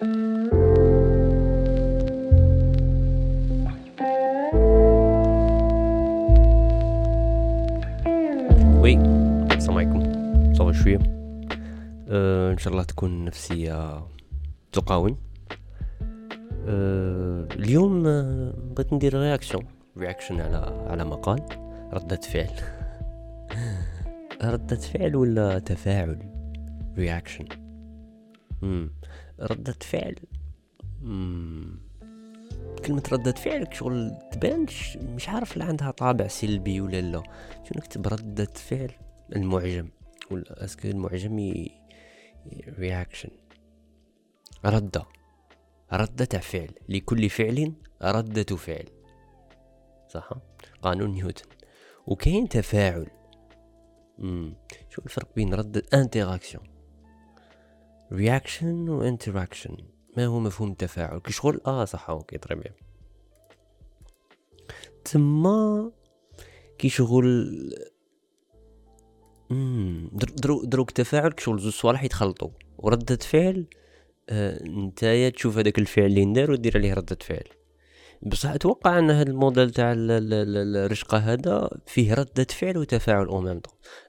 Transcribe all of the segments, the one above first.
Oui السلام عليكم. ça va شوية. أه إن شاء الله تكون نفسية تقاوم أه اليوم أه بغيت ندير reaction reaction على على مقال. ردة فعل. ردة فعل ولا تفاعل؟ reaction ردة فعل. مم. كلمة ردة فعل شغل تبانش مش عارف لا عندها طابع سلبي ولا لا. شو نكتب ردة فعل؟ المعجم. ولا est-ce que المعجم reaction ردة. ردة فعل. لكل فعل ردة فعل. صح؟ قانون نيوتن. وكاين تفاعل. مم. شو الفرق بين ردة؟ interaction reaction و interaction ما هو مفهوم التفاعل؟ شغل؟ آه صح okay très bien تما كي شغل دروك دروك تفاعل كشغل زوج صوالح يتخلطوا وردة فعل آه نتايا تشوف هذاك الفعل اللي ندار ودير عليه ردة فعل. بصح أتوقع أن هذا الموديل تاع الرشقة هذا فيه ردة فعل وتفاعل أو ميم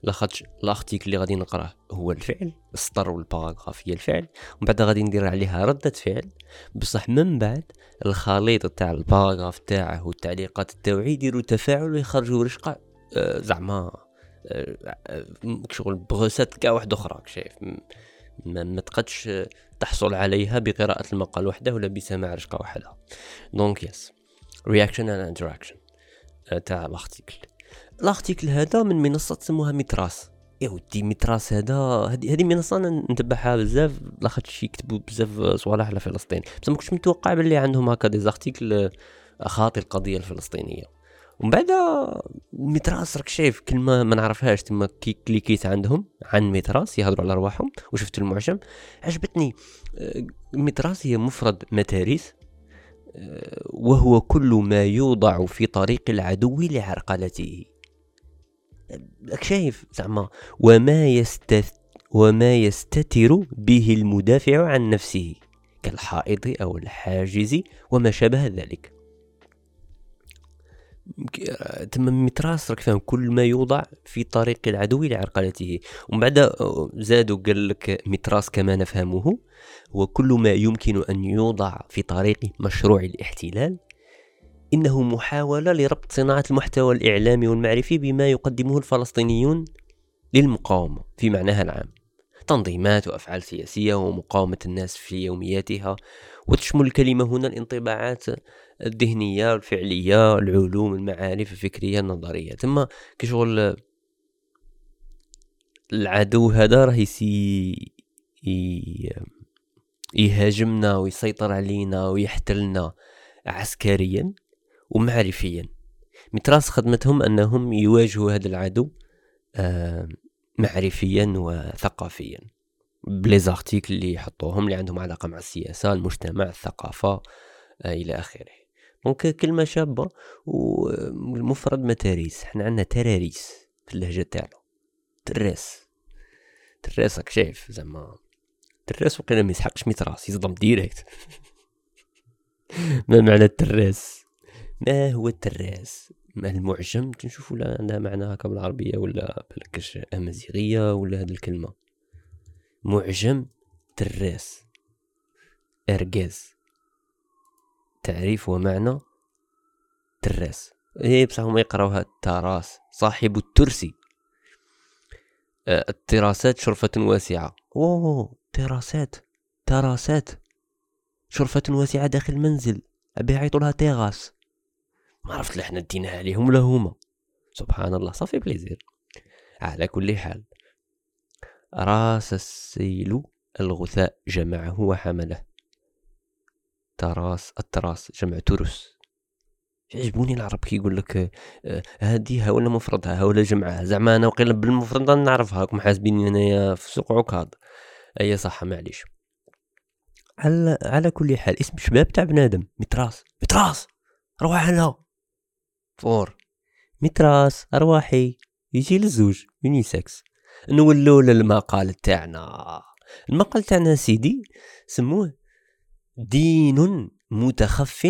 لاخاطش لاختيك اللي غادي نقراه هو الفعل السطر والباراغراف هي الفعل ومن بعد غادي ندير عليها ردة فعل. بصح من بعد الخليط تاع الباراغراف تاعه والتعليقات التوعية يديروا تفاعل ويخرجوا رشقة آه زعما آه آه شغل بغوسات كاع واحدة أخرى شايف ما, ما تقدش تحصل عليها بقراءة المقال وحده ولا بسماع رشقة وحدها. donc yes reaction and interaction تاع ال article ال article هذا من منصة تسموها ميتراس. يا ودي ميتراس هذا هذه منصة أنا نتبعها بزاف لاخاطش يكتبوا بزاف صوالح على فلسطين. بس ما كنتش متوقع باللي عندهم هكا des articles خاطي القضية الفلسطينية. ومن بعد متراس راك شايف كلمه ما نعرفهاش تما كي كليكيت عندهم عن متراس يهضروا على رواحهم وشفت المعجم. عجبتني آه، متراس هي مفرد متاريس آه، وهو كل ما يوضع في طريق العدو لعرقلته. راك شايف زعما وما يستث وما يستتر به المدافع عن نفسه كالحائط أو الحاجز وما شابه ذلك. تم متراس راك فاهم كل ما يوضع في طريق العدو لعرقلته ومن بعد آه، زادوا قال لك متراس كما نفهمه هو كل ما يمكن أن يوضع في طريق مشروع الاحتلال إنه محاولة لربط صناعة المحتوى الإعلامي والمعرفي بما يقدمه الفلسطينيون للمقاومة في معناها العام. تنظيمات وأفعال سياسية ومقاومة الناس في يومياتها وتشمل الكلمة هنا الانطباعات الذهنية الفعلية العلوم المعارف الفكرية النظرية. ثم كشغل العدو هذا راه يسي يهاجمنا ويسيطر علينا ويحتلنا عسكريا ومعرفيا. متراس خدمتهم أنهم يواجهوا هذا العدو آه، معرفيا وثقافيا. بليزارتيكل اللي يحطوهم اللي عندهم علاقة مع السياسة المجتمع الثقافة آه، إلى آخره. دونك كلمه شابة والمفرد متاريس حنا عندنا تراريس في اللهجة تاعنا. تراس تراس راك شايف زعما. تراس وقيلا ما يسحقش ميتراس يصدم ديريكت. ما معنى التراس ما هو التراس ما المعجم تنشوفوا لا عندها معنى هكا بالعربية ولا بلكش أمازيغية ولا هاد الكلمة. معجم تراس ارجاز تعريف ومعنى تراس إيه بصح هما يقراوها التراس صاحب الترسي. آه التراسات شرفة واسعة. أوه تراسات تراسات. شرفة واسعة داخل المنزل. أبي يعيطوا لها تيغاس. ما عرفت لحنا ديناها عليهم ولا هما. سبحان الله صافي بليزير. على كل حال. راس السيل الغثاء جمعه وحمله. تراس التراس جمع ترس يعجبوني العرب كي يقول لك آه، هاديها ولا مفردها ولا جمعها. زعما أنا وقيل بالمفرد نعرفها راكم حاسبين أنايا في سوق عكاظ. أي صح معليش. على على كل حال اسم شباب تاع بنادم متراس. متراس! روح لها فور. متراس أرواحي. يجي للزوج يونيسكس. نولو للمقال تاعنا. المقال تاعنا سيدي سموه دين متخف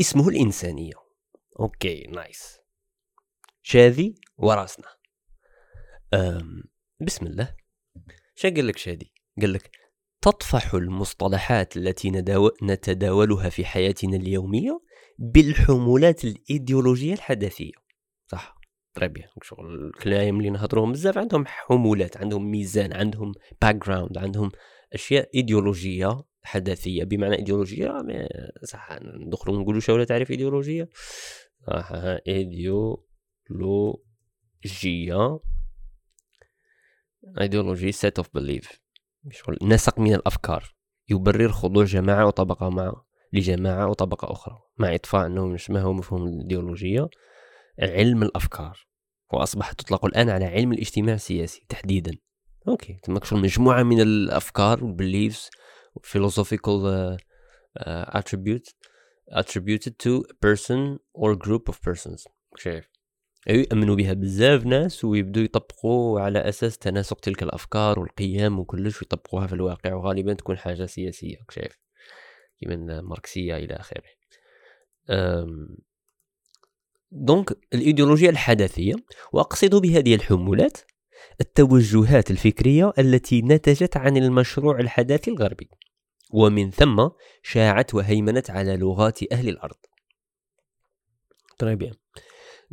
اسمه الإنسانية. أوكي نايس. شاذي وراسنا. بسم الله. شا قال لك شادي قال لك تطفح المصطلحات التي نتداولها في حياتنا اليومية بالحمولات الإيديولوجية الحداثية. très bien شغل. الكلايم اللي نهضروهم بزاف عندهم حمولات عندهم ميزان عندهم background عندهم أشياء إيديولوجية حداثية. بمعنى إيديولوجية صح ندخلوا نقولوا شو تعريف إيديولوجية؟ صح إيديولوجية. إيديولوجي set of belief نسق من الأفكار. يبرر خضوع جماعة وطبقة مع لجماعة وطبقة أخرى. مع اطفاء إنه ما هو مفهوم الإيديولوجية. علم الأفكار وأصبحت تطلق الآن على علم الاجتماع السياسي تحديدا. أوكي تم مجموعة من الأفكار وال beliefs philosophical uh, uh, attributes attributed to a person or group of persons. شايف. يؤمنوا بها بزاف ناس ويبدوا يطبقوا على أساس تناسق تلك الأفكار والقيم وكلش ويطبقوها في الواقع وغالبا تكون حاجة سياسية شايف. كيما ماركسية إلى آخره. donc الإيديولوجيا الحداثية وأقصد بهذه الحمولات التوجهات الفكرية التي نتجت عن المشروع الحداثي الغربي ومن ثم شاعت وهيمنت على لغات أهل الأرض. طيب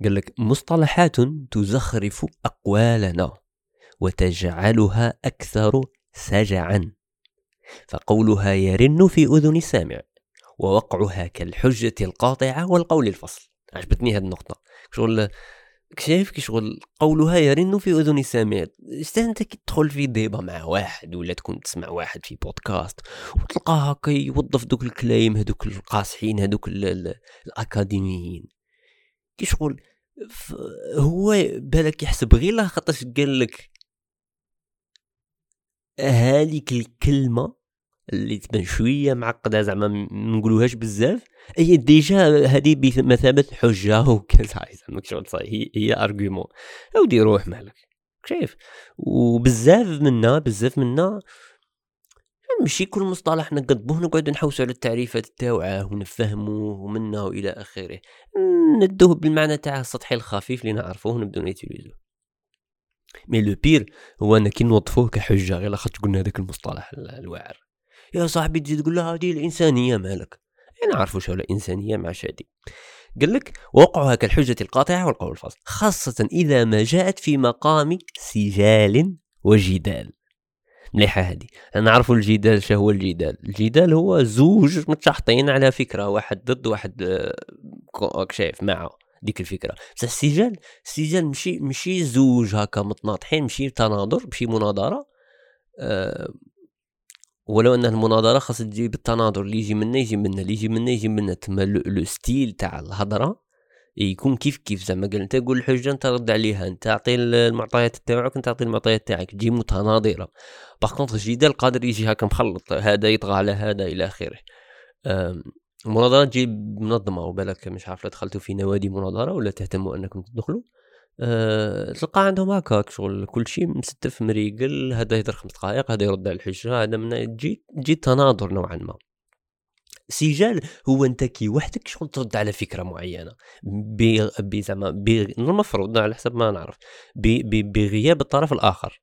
قال لك مصطلحات تزخرف أقوالنا وتجعلها أكثر سجعا فقولها يرن في أذن السامع ووقعها كالحجة القاطعة والقول الفصل. عجبتني هذه النقطة. شغل شايف كي شغل قولها يرن في إذن السامع أنت كي تدخل في débat مع واحد ولا تكون تسمع واحد في بودكاست وتلقاه هكا يوظف دوك الكلايم هذوك القاصحين هذوك الأكاديميين. كي شغل هو بالك يحسب غير خاطرش قال لك هذيك الكلمة اللي تبان شوية معقدة زعما ما نقولوهاش بزاف. هي déjà هذه بمثابة حجة وكذا. زعما شغل هي هي argument أودي روح مالك شايف وبزاف منا بزاف منا ماشي كل مصطلح نقضبوه نقعد نحوسو على التعريفات تاوعه ونفهموه ومنه وإلى آخره. ندوه بالمعنى تاعه السطحي الخفيف اللي نعرفوه ونبدو n'utiliser مي لو بير هو أنا كي نوظفوه كحجة غير لاخاطش قلنا هذاك المصطلح الواعر. يا صاحبي تزيد تقول له هذه الإنسانية مالك. أنا عارفوا شو الإنسانية مع شادي. قال لك وقعها كالحجة القاطعة والقول الفاصل خاصة إذا ما جاءت في مقام سجال وجدال. مليحة هذه. نعرفوا الجدال شو هو الجدال؟ الجدال هو زوج متشحطين على فكرة واحد ضد واحد آه، شايف معه ديك الفكرة. بصح السجال السجال مشي مشي زوج هكا متناطحين مشي تناظر مشي مناظرة أه ولو أن المناظرة خاص تجي بالتناظر اللي يجي منا يجي منا اللي يجي منا يجي منا تما لو ستيل تاع الهضرة يكون كيف كيف. زعما قال أنت قول الحجة أنت رد عليها. أنت أعطي المعطيات تاعك أنت أعطي المعطيات تاعك. تجي متناظرة. باغ كونطخ الجدال قادر يجي هكا مخلط. هذا يطغى على هذا إلى آخره. المناظرة تجي منظمة. وبالك مش عارف دخلتوا في نوادي مناظرة ولا تهتموا أنكم تدخلوا. أه تلقى عندهم هكاك شغل كل شيء مستف مريقل هذا يهدر خمس دقائق هذا يرد على الحجة هذا من تجي تجي تناظر نوعا ما. سجال هو أنت كي وحدك شغل ترد على فكرة معينة. زعما المفروض على حسب ما نعرف. بغياب الطرف الآخر.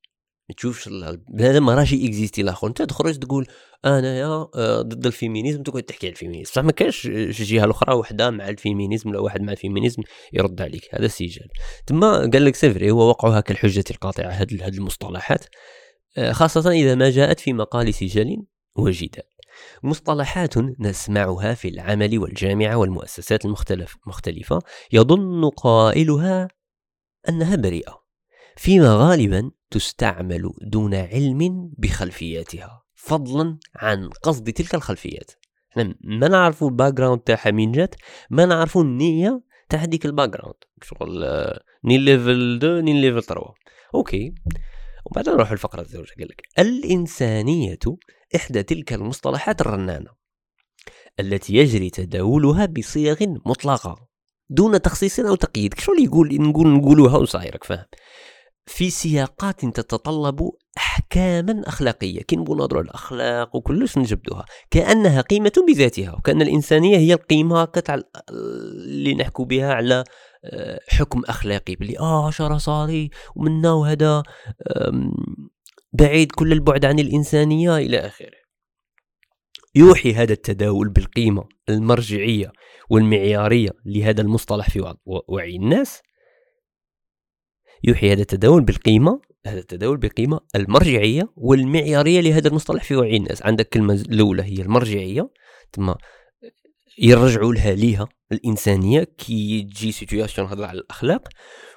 ما تشوفش بنادم ما راهش إكزيستي الآخر. أنت تخرج تقول أنا يا آه، ضد ال féminisme تقعد تحكي على ال féminisme. بصح ما كاش الجهه الأخرى وحدة مع ال féminisme ولا واحد مع ال féminisme يرد عليك. هذا سجال. تما قال لك c'est vrai هو وقعها كالحجة القاطعة هذه المصطلحات. آه، خاصة إذا ما جاءت في مقال سجال وجدال. مصطلحات نسمعها في العمل والجامعة والمؤسسات المختلف مختلفة. يظن قائلها أنها بريئة. فيما غالبا تستعمل دون علم بخلفياتها فضلا عن قصد تلك الخلفيات. إحنا ما نعرفوا ال background تاعها من جات ما نعرفوا النية تاع هذيك ال background شغل ni level 2 ni level 3 أوكي. وبعدين نروح الفقرة الزوجة. قال لك الإنسانية إحدى تلك المصطلحات الرنانة التي يجري تداولها بصيغ مطلقة دون تخصيص أو تقييد. شو اللي يقول نقول نقولوها وصايرك فاهم؟ في سياقات تتطلب احكاما أخلاقية. كي نهضروا على الأخلاق وكلش نجبدوها. كأنها قيمة بذاتها وكأن الإنسانية هي القيمة تاع اللي نحكوا بها على آه، حكم أخلاقي. بلي آه شرع صاري ومنا وهذا بعيد كل البعد عن الإنسانية إلى آخره. يوحي هذا التداول بالقيمة المرجعية والمعيارية لهذا المصطلح في وعي الناس يوحي هذا التداول بالقيمة هذا التداول بقيمة المرجعية والمعيارية لهذا المصطلح في وعي الناس. عندك كلمة الأولى هي المرجعية ثم يرجعوا لها ليها الإنسانية. كي تجي situation هضر على الأخلاق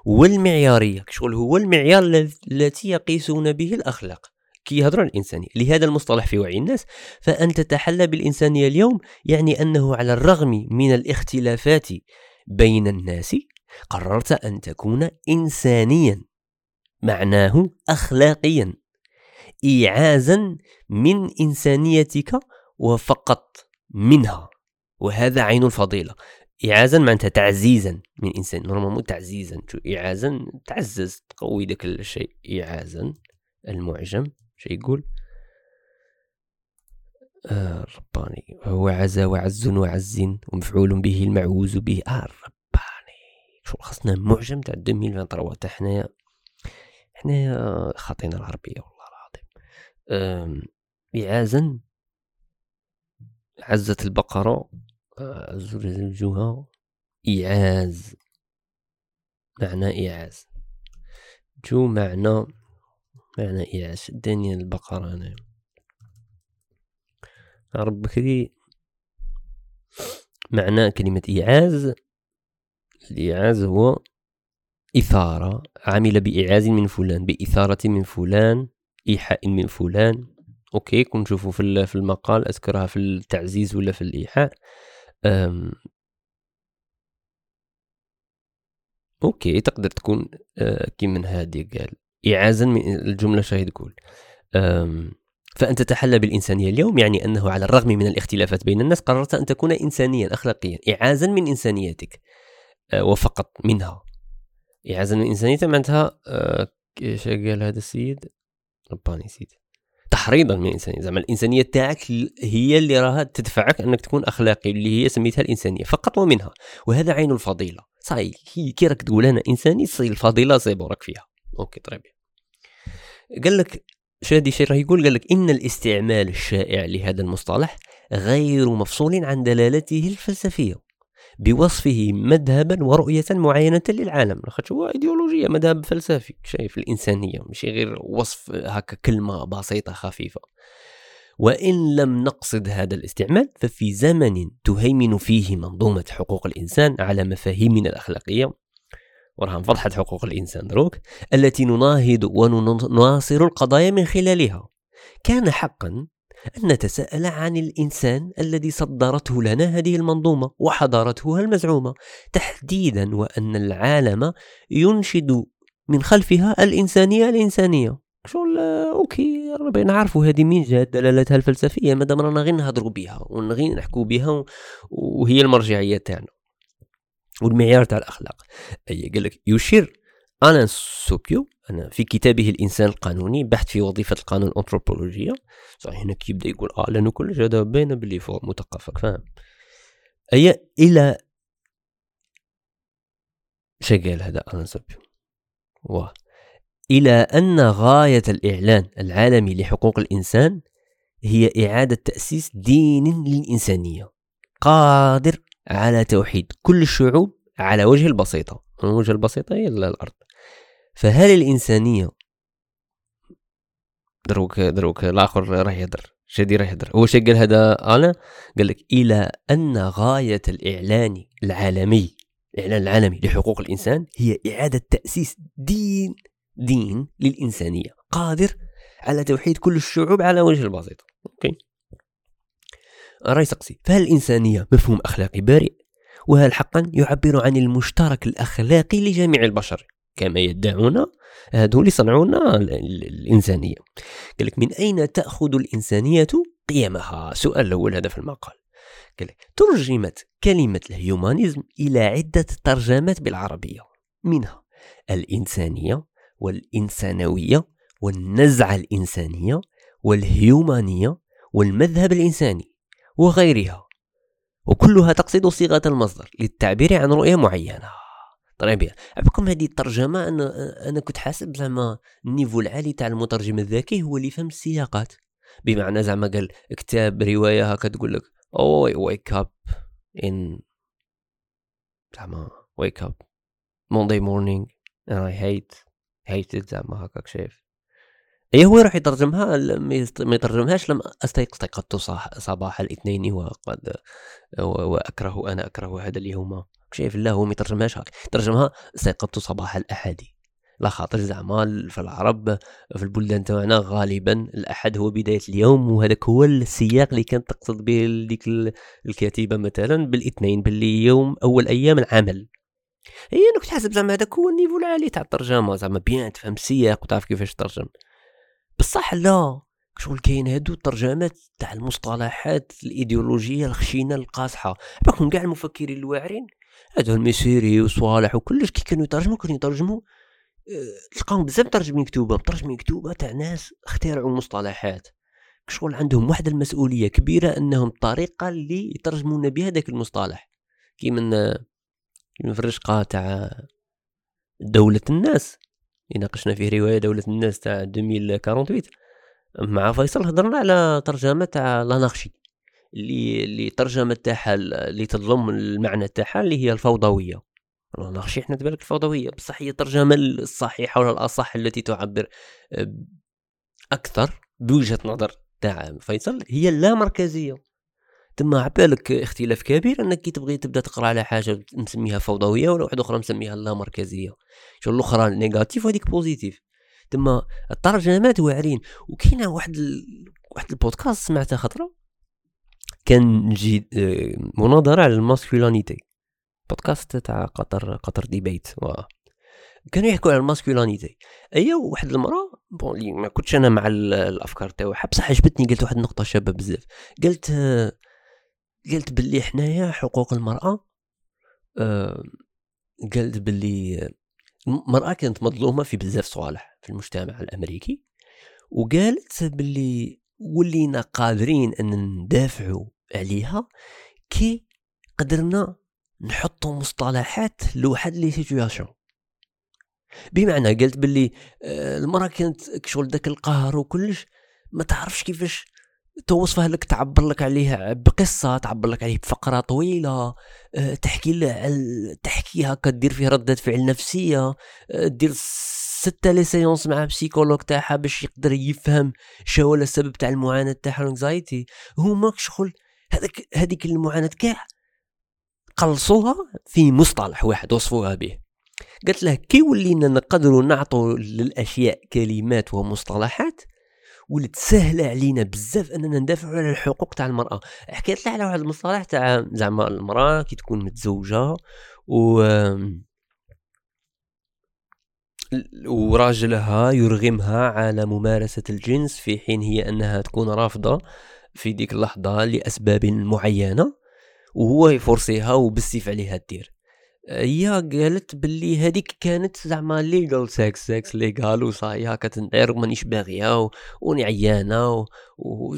والمعيارية. شغل هو المعيار التي يقيسون به الأخلاق. كي يهضروا عن الإنسانية. لهذا المصطلح في وعي الناس. فأن تتحلى بالإنسانية اليوم يعني أنه على الرغم من الاختلافات بين الناس قررت أن تكون إنسانيا معناه اخلاقيا ايعازا من إنسانيتك وفقط منها. وهذا عين الفضيلة. اعازا معناتها تعزيزا من إنسان. نورمالمون تعزيزا اعازا تعزز تقوي ذاك الشيء. اعازا المعجم شو يقول؟ آه رباني هو عزا وعز وعز ومفعول به المعوز به. آه رباني شو خصنا معجم تاع 2023 حنايا. إحنا خاطينا العربية والله العظيم. إعازا. عزت البقرة. آه، زوجها. إعاز. معنى إعاز. جو معنى معنى إعاز. شدني البقرة أنا. عرب بكري معنى كلمة إعاز. الإعاز هو إثارة عمل بإعاز من فلان بإثارة من فلان إيحاء من فلان. أوكي كون نشوفوا في في المقال أذكرها في التعزيز ولا في الإيحاء. أم أوكي تقدر تكون أه من هذه قال. إعازا من الجملة شاهد تقول فأنت تتحلى بالإنسانية اليوم يعني أنه على الرغم من الاختلافات بين الناس قررت أن تكون إنسانيا أخلاقيا. إعازا من إنسانيتك وفقط منها. إعازة من إنسانيته معناتها آه إيش قال هذا السيد؟ رباني نسيت. تحريضا من الإنسانية زعما الإنسانية تاعك هي اللي راها تدفعك أنك تكون أخلاقي اللي هي سميتها الإنسانية فقط ومنها. وهذا عين الفضيلة. صاي كي راك تقول أنا إنساني صي الفضيلة صيبو راك فيها. أوكي طيب. قال لك شادي شي راه يقول؟ قال لك إن الاستعمال الشائع لهذا المصطلح غير مفصول عن دلالته الفلسفية. بوصفه مذهبا ورؤية معينة للعالم. لاخاطش هو إيديولوجية مذهب فلسفي. شايف الإنسانية ماشي غير وصف هكا كلمة بسيطة خفيفة. وإن لم نقصد هذا الاستعمال ففي زمن تهيمن فيه منظومة حقوق الإنسان على مفاهيمنا الأخلاقية. وراها فضحت حقوق الإنسان دروك التي نناهض ونناصر القضايا من خلالها. كان حقا أن نتساءل عن الإنسان الذي صدرته لنا هذه المنظومة وحضارته المزعومة. تحديدا وأن العالم ينشد من خلفها الإنسانية الإنسانية. شغل أوكي ربي نعرفوا هذه من جهة دلالتها الفلسفية. مادام رانا غير نهضروا بها ونغي نحكوا بها وهي المرجعية تاعنا. والمعيار تاع الأخلاق. أي قال لك يشير ألان سوبيو أنا في كتابه الإنسان القانوني بحث في وظيفة القانون الأنثروبولوجية. صحيح هنا يبدا يقول آه لأنه كل هذا باين باللي فوق مثقف فاهم؟ أي إلى شقال هذا أنا سبيو واه إلى أن غاية الإعلان العالمي لحقوق الإنسان هي إعادة تأسيس دين للإنسانية قادر على توحيد كل الشعوب على وجه البسيطة. الوجه البسيطة هي الأرض. فهل الإنسانية دروك دروك الآخر راه يهدر شادي راه يهدر. هو شي قال هذا أنا؟ قال لك إلى أن غاية الإعلان العالمي الاعلان العالمي لحقوق الإنسان هي إعادة تأسيس دين دين للإنسانية قادر على توحيد كل الشعوب على وجه البسيطه okay. راي سقسي فهل الإنسانية مفهوم أخلاقي بريء؟ وهل حقا يعبر عن المشترك الأخلاقي لجميع البشر؟ كما يدعون هذول يصنعون الإنسانية. قال لك من أين تأخذ الإنسانية قيمها؟ سؤال الأول هذا في المقال. قال ترجمت كلمة ال humanism إلى عدة ترجمات بالعربية منها الإنسانية والإنسانوية والنزعة الإنسانية والهيومانية والمذهب الإنساني وغيرها وكلها تقصد صيغة المصدر للتعبير عن رؤية معينة. طيب بكم هذه الترجمة أنا أنا كنت حاسب زعما النيفو العالي تاع المترجم الذكي هو اللي يفهم السياقات. بمعنى زعما قال كتاب رواية هكا تقول لك أوي ويك أب إن زعما up Monday morning and I hate hated زعما هكاك شايف. اي هو يروح يترجمها ما يترجمهاش لم استيقظ استيقظت صباح الاثنين وقد واكره أنا أكره هذا اليوم. شايف لا هو ما يترجمهاش هكا يترجمها استيقظت صباح الاحد لا خاطر زعما في العرب في البلدان تاعنا غالبا الأحد هو بداية اليوم وهذاك هو السياق اللي كانت تقصد به ديك الكاتبة مثلا بالإثنين باللي يوم أول أيام العمل. هي أنا كنت حاسب زعما هذاك هو النيفو العالي تاع الترجمة زعما بيان تفهم السياق وتعرف كيفاش ترجم. بصح لا شغل كاين هادو الترجمات تاع المصطلحات الإيديولوجية الخشينة القاصحة. باكم كاع المفكرين الواعرين هادو المسيري وصالح وكلش كي كانوا يترجموا كانوا يترجموا آه، تلقاهم بزاف مترجمين كتوبة مترجمين كتوبة تاع ناس اخترعوا مصطلحات. شغل عندهم واحد المسؤولية كبيرة إنهم الطريقة اللي يترجمون بها ذاك المصطلح. كي من في الرشقه تاع دولة الناس. يناقشنا فيه رواية دولة الناس تاع 2048 مع فيصل هضرنا على ترجمة تاع لاناخشي اللي اللي ترجمة تاعها اللي تضم المعنى تاعها اللي هي الفوضوية. لاناخشي إحنا تبارك الفوضوية بصح هي الترجمة الصحيحة ولا الأصح التي تعبر أكثر بوجهة نظر تاع فيصل هي اللامركزية تما عبالك اختلاف كبير أنك كي تبغي تبدأ تقرأ على حاجة نسميها فوضوية ولا واحدة أخرى نسميها لا مركزية. شو الاخرى négative وهذيك positive. تما الترجمات واعرين. وكاينة واحد ال... واحد البودكاست سمعته خطرة؟ كان جي آه، مناظرة على ال masculinity. بودكاست تاع قطر قطر debate و... كانوا يحكوا على ال masculinity. اي واحد المرأة bon ما كنتش أنا مع الأفكار تاعها بصح عجبتني قلت واحد النقطة شابة بزاف. قلت آه، قلت باللي حنايا حقوق المرأة آه قلت باللي المرأة كانت مظلومة في بزاف صوالح في المجتمع الأمريكي. وقالت باللي ولينا قادرين أن ندافعوا عليها كي قدرنا نحطوا مصطلحات لواحد les situations بمعنى قلت باللي آه، المرأة كانت شغل داك القهر وكلش ما تعرفش كيفاش توصفها لك تعبر لك عليه بقصة تعبر لك عليه بفقرة طويلة آه، تحكي له تحكي هكا دير فيه ردة فعل نفسية آه، دير ستة les séances مع psychologue تاعها باش يقدر يفهم شو هو السبب تاع المعاناة تاعها ال anxiety هما شغل هذاك هذيك المعاناة كاع قلصوها في مصطلح واحد وصفوها به. قالت له كي ولينا نقدروا نعطوا للأشياء كلمات ومصطلحات ولات سهله علينا بزاف أننا ندافعوا على الحقوق تاع المرأة. حكيت لها على واحد المصطلح تاع زعما المرأة كي تكون متزوجة و وراجلها يرغمها على ممارسة الجنس في حين هي أنها تكون رافضة. في ديك اللحظة لأسباب معينة وهو يفرسيها وبالسيف عليها دير هي قالت باللي هذيك كانت زعما ليغال سكس سكس ليغال وصاي هكا تندير ومانيش باغية وني عيانة و... و...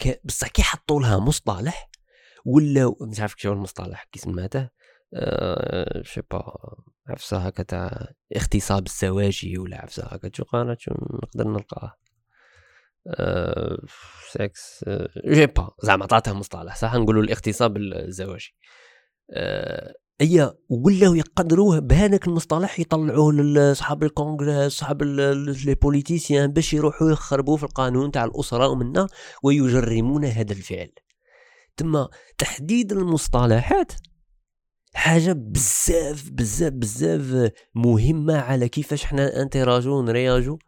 كان بصح كي حطوا لها مصطلح ولا مش عارف شنو المصطلح كي سماته أه... شي با عفسة هكا تاع اغتصاب الزواجي ولا عفسة هكا شو شو نقدر نلقاه أه... سكس أه... j'sais pas زعما عطاتها مصطلح صح؟ نقولوا الاغتصاب الزواجي. أه... هي ولاو يقدروه بهذاك المصطلح يطلعوه لصحاب الكونغرس صحاب les politiciens باش يروحوا يخربوا في القانون تاع الأسرة ومنا ويجرمون هذا الفعل. تما تحديد المصطلحات حاجة بزاف بزاف بزاف مهمة على كيفاش حنا انتراجو نرياجو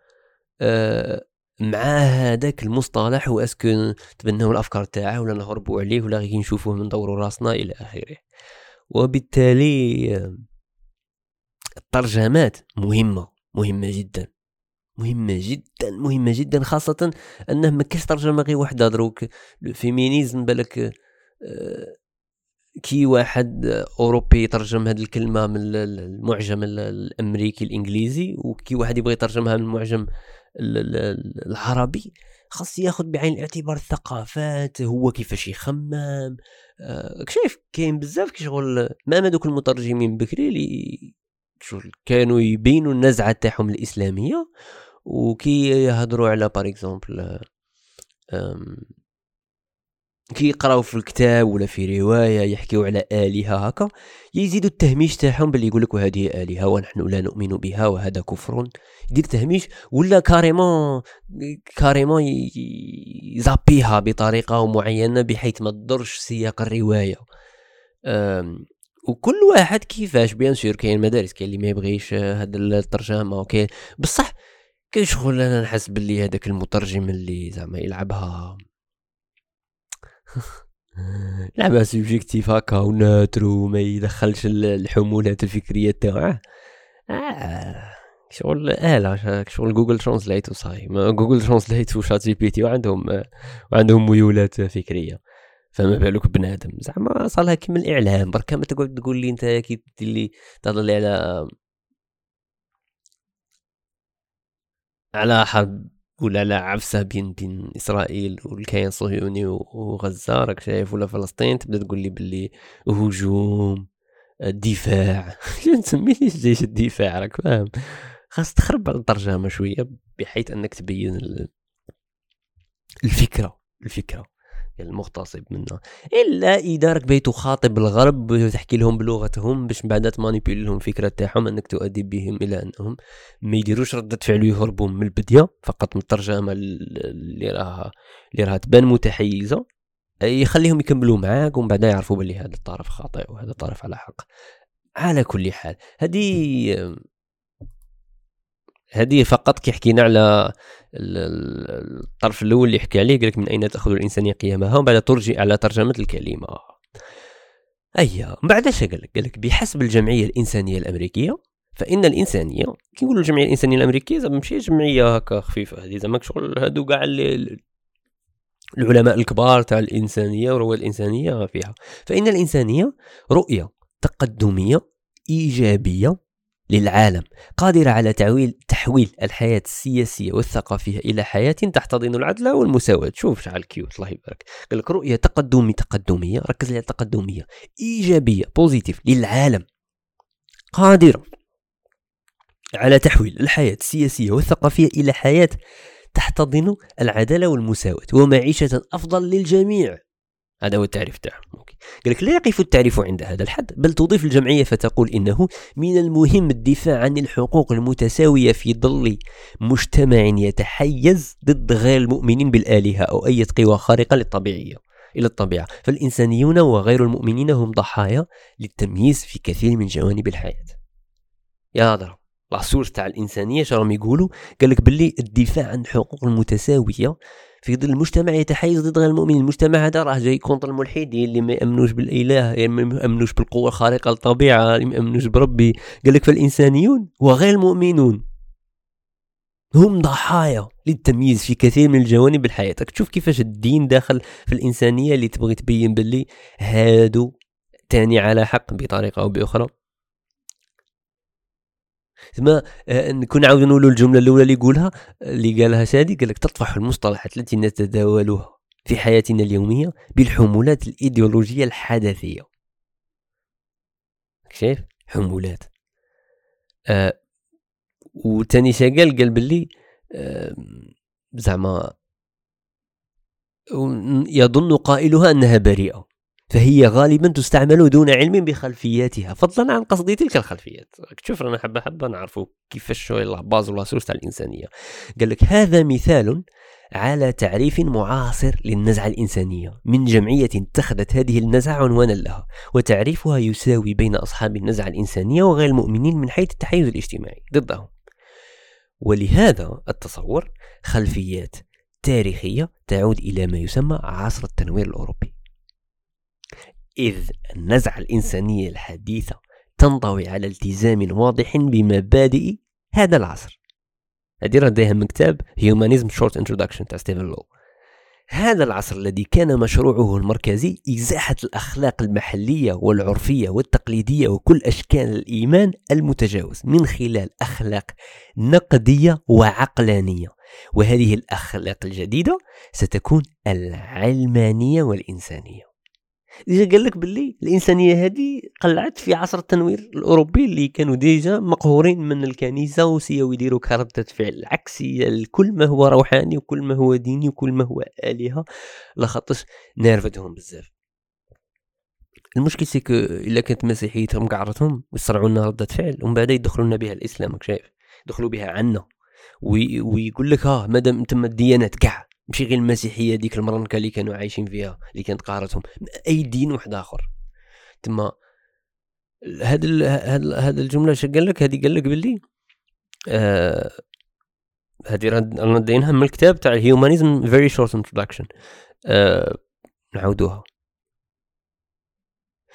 آه مع هذاك المصطلح و est-ce que تبناو الأفكار تاعه ولا نهربوا عليه ولا غير نشوفوه من دور راسنا إلى آخره. وبالتالي الترجمات مهمة مهمة جدا مهمة جدا مهمة جدا خاصة أنه ما كاش ترجمة غير وحدة دروك ال feminism بالك آه، كي واحد أوروبي يترجم هذه الكلمة من المعجم الأمريكي الإنجليزي وكي واحد يبغى يترجمها من المعجم العربي خاص ياخذ بعين الاعتبار الثقافات هو كيفاش يخمم آه شايف كاين بزاف كشغل ما دوك المترجمين بكري اللي كانوا يبينوا النزعة تاعهم الإسلامية وكي يهضروا على par exemple كي يقراو في الكتاب ولا في رواية يحكيو على آلهة هكا يزيدوا التهميش تاعهم باللي يقول لك وهذه آلهة ونحن لا نؤمن بها وهذا كفر. يدير تهميش ولا carrément carrément يزابيها بطريقة معينة بحيث ما تضرش سياق الرواية. وكل واحد كيفاش؟ bien sûr كاين مدارس كاين اللي ما يبغيش هاد الترجمة وكاين بصح كاين شغل أنا نحس باللي هذاك المترجم اللي زعما يلعبها لعبة subjective هكا و neutre وما يدخلش الحمولات الفكرية تاعه. آه. شغل آلة شغل Google Translate وصاي. Google Translate و ChatGPT وعندهم وعندهم ميولات فكرية. فما بالك بنادم. زعما صالها كيما الإعلام. برك ما تقعد تقول لي أنت كي لي تهضر لي على على حرب ولا لا عفسة بين بين اسرائيل والكيان الصهيوني وغزة راك شايف ولا فلسطين تبدأ تقول لي باللي هجوم الدفاع. نسميش جيش الدفاع راك فاهم؟ خاص تخرب على الترجمة شوية بحيث أنك تبين الفكرة الفكرة. المغتصب منها إلا إذا راك باغي تخاطب الغرب وتحكي لهم بلغتهم باش من بعد تمانيبيولي لهم الفكرة تاعهم أنك تؤدي بهم إلى أنهم ما يديروش ردة فعل ويهربوا من البدية فقط من الترجمة اللي راها اللي راها تبان متحيزة. يخليهم يكملوا معاك ومن بعد يعرفوا باللي هذا الطرف خاطئ وهذا الطرف على حق. على كل حال هذه هذه فقط كي حكينا على الطرف الأول اللي حكى عليه قال لك من أين تأخذ الانسانيه قيمها؟ ومن بعد ترجع على ترجمة الكلمة. اي من بعد اش قال لك؟ بحسب الجمعية الإنسانية الأمريكية فإن الإنسانية كي نقولوا الجمعية الإنسانية الأمريكية زعما ماشي جمعية هكا خفيفة هذه زعما شغل هادو كاع العلماء الكبار تاع الإنسانية ورواد الإنسانية فيها. فإن الإنسانية رؤية تقدمية إيجابية للعالم قادرة على تعويل تحويل الحياة السياسية والثقافية إلى حياة تحتضن العدل والمساواة. شوف شحال cute الله يبارك. قال لك رؤية تقدمي تقدمية ركز على التقدمية. إيجابية positive للعالم. قادرة على تحويل الحياة السياسية والثقافية إلى حياة تحتضن العدالة والمساواة ومعيشة أفضل للجميع. هذا هو التعريف تاعهم قال لك لا يقف التعريف عند هذا الحد بل تضيف الجمعية فتقول إنه من المهم الدفاع عن الحقوق المتساوية في ظل مجتمع يتحيز ضد غير المؤمنين بالآلهة أو أي قوى خارقة للطبيعية إلى الطبيعة. فالإنسانيون وغير المؤمنين هم ضحايا للتمييز في كثير من جوانب الحياة. يا ضرب العصور تاع الإنسانية شراهم يقولوا؟ قال لك باللي الدفاع عن الحقوق المتساوية في ظل المجتمع يتحيز ضد غير المؤمنين. المجتمع هذا راه جاي كونتر الملحدين اللي ما يأمنوش بالإله يعني ما يأمنوش بالقوة الخارقة للطبيعة ما يأمنوش بربي. قال لك فالإنسانيون وغير المؤمنون هم ضحايا للتمييز في كثير من الجوانب الحياة. تشوف كيفاش الدين داخل في الإنسانية اللي تبغي تبين باللي هادو تاني على حق بطريقة أو بأخرى. ثم آه، نكون عاود نقولوا الجملة الأولى اللي يقولها اللي قالها سادي قال لك تطفح المصطلحات التي نتداولها في حياتنا اليومية بالحمولات الإيديولوجية الحدثيه شايف؟ حمولات. آه وتاني قال قال باللي آه زعما يظن قائلها أنها بريئة. فهي غالبا تستعمل دون علم بخلفياتها. فضلا عن قصد تلك الخلفيات. شوف رانا حبة حبة نعرفوا كيفاش شو base ولا source تاع الإنسانية. قال لك هذا مثال على تعريف معاصر للنزعة الإنسانية. من جمعية اتخذت هذه النزعة عنوانا لها وتعريفها يساوي بين أصحاب النزعة الإنسانية وغير المؤمنين من حيث التحيز الاجتماعي. ضدهم. ولهذا التصور خلفيات تاريخية تعود إلى ما يسمى عصر التنوير الأوروبي. إذ النزعة الإنسانية الحديثة تنطوي على التزام واضح بمبادئ هذا العصر. هذه رديها من كتاب Humanism Short Introduction تاع ستيفن لو هذا العصر الذي كان مشروعه المركزي إزاحة الأخلاق المحلية والعرفية والتقليدية وكل أشكال الإيمان المتجاوز من خلال أخلاق نقدية وعقلانية. وهذه الأخلاق الجديدة ستكون العلمانية والإنسانية. déjà قال لك باللي الإنسانية هذه قلعت في عصر التنوير الأوروبي اللي كانوا déjà مقهورين من الكنيسة وسيو يديروا كردة فعل. عكسيه لكل ما هو روحاني وكل ما هو ديني وكل ما هو آلهة لخاطرش نرفتهم بزاف. المشكل c'est que إلا كانت مسيحيتهم قهرتهم ويصرعوا لنا ردة فعل ومن بعد يدخلوا لنا بها الإسلام شايف؟ يدخلوا بها عنا. ويقول لك ها مادام تم الديانات كاع. ماشي غير المسيحية ديك المرنكة اللي كانوا عايشين فيها اللي كانت قهرتهم. أي دين واحد آخر. تما هاد هاد الجملة اش قال لك؟ هذه قال لك باللي آه هذه رانا داينها من الكتاب تاع ال Humanism very short introduction نعاودوها.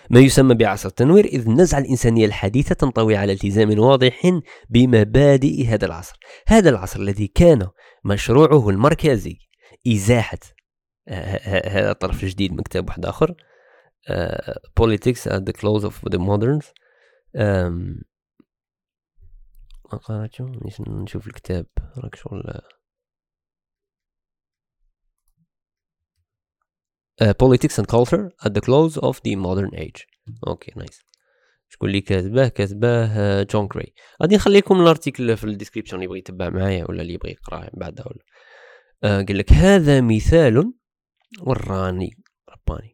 ما يسمى بعصر التنوير إذ النزعة الإنسانية الحديثة تنطوي على التزام واضح بمبادئ هذا العصر. هذا العصر الذي كان مشروعه المركزي. إزاحة هذا الطرف الجديد من كتاب واحد آخر Politics at the Close of the Moderns. ما قرأتشو نشوف الكتاب. راك شغل. uh, Politics and Culture at the Close of the Modern Age. OK nice. شكون اللي كاتباه كاتباه جون جراي غادي نخليكم ال article في ال description اللي يبغي يتبع معايا ولا اللي يبغي يقراه بعدها ولا آه قال لك هذا مثال وراني رباني.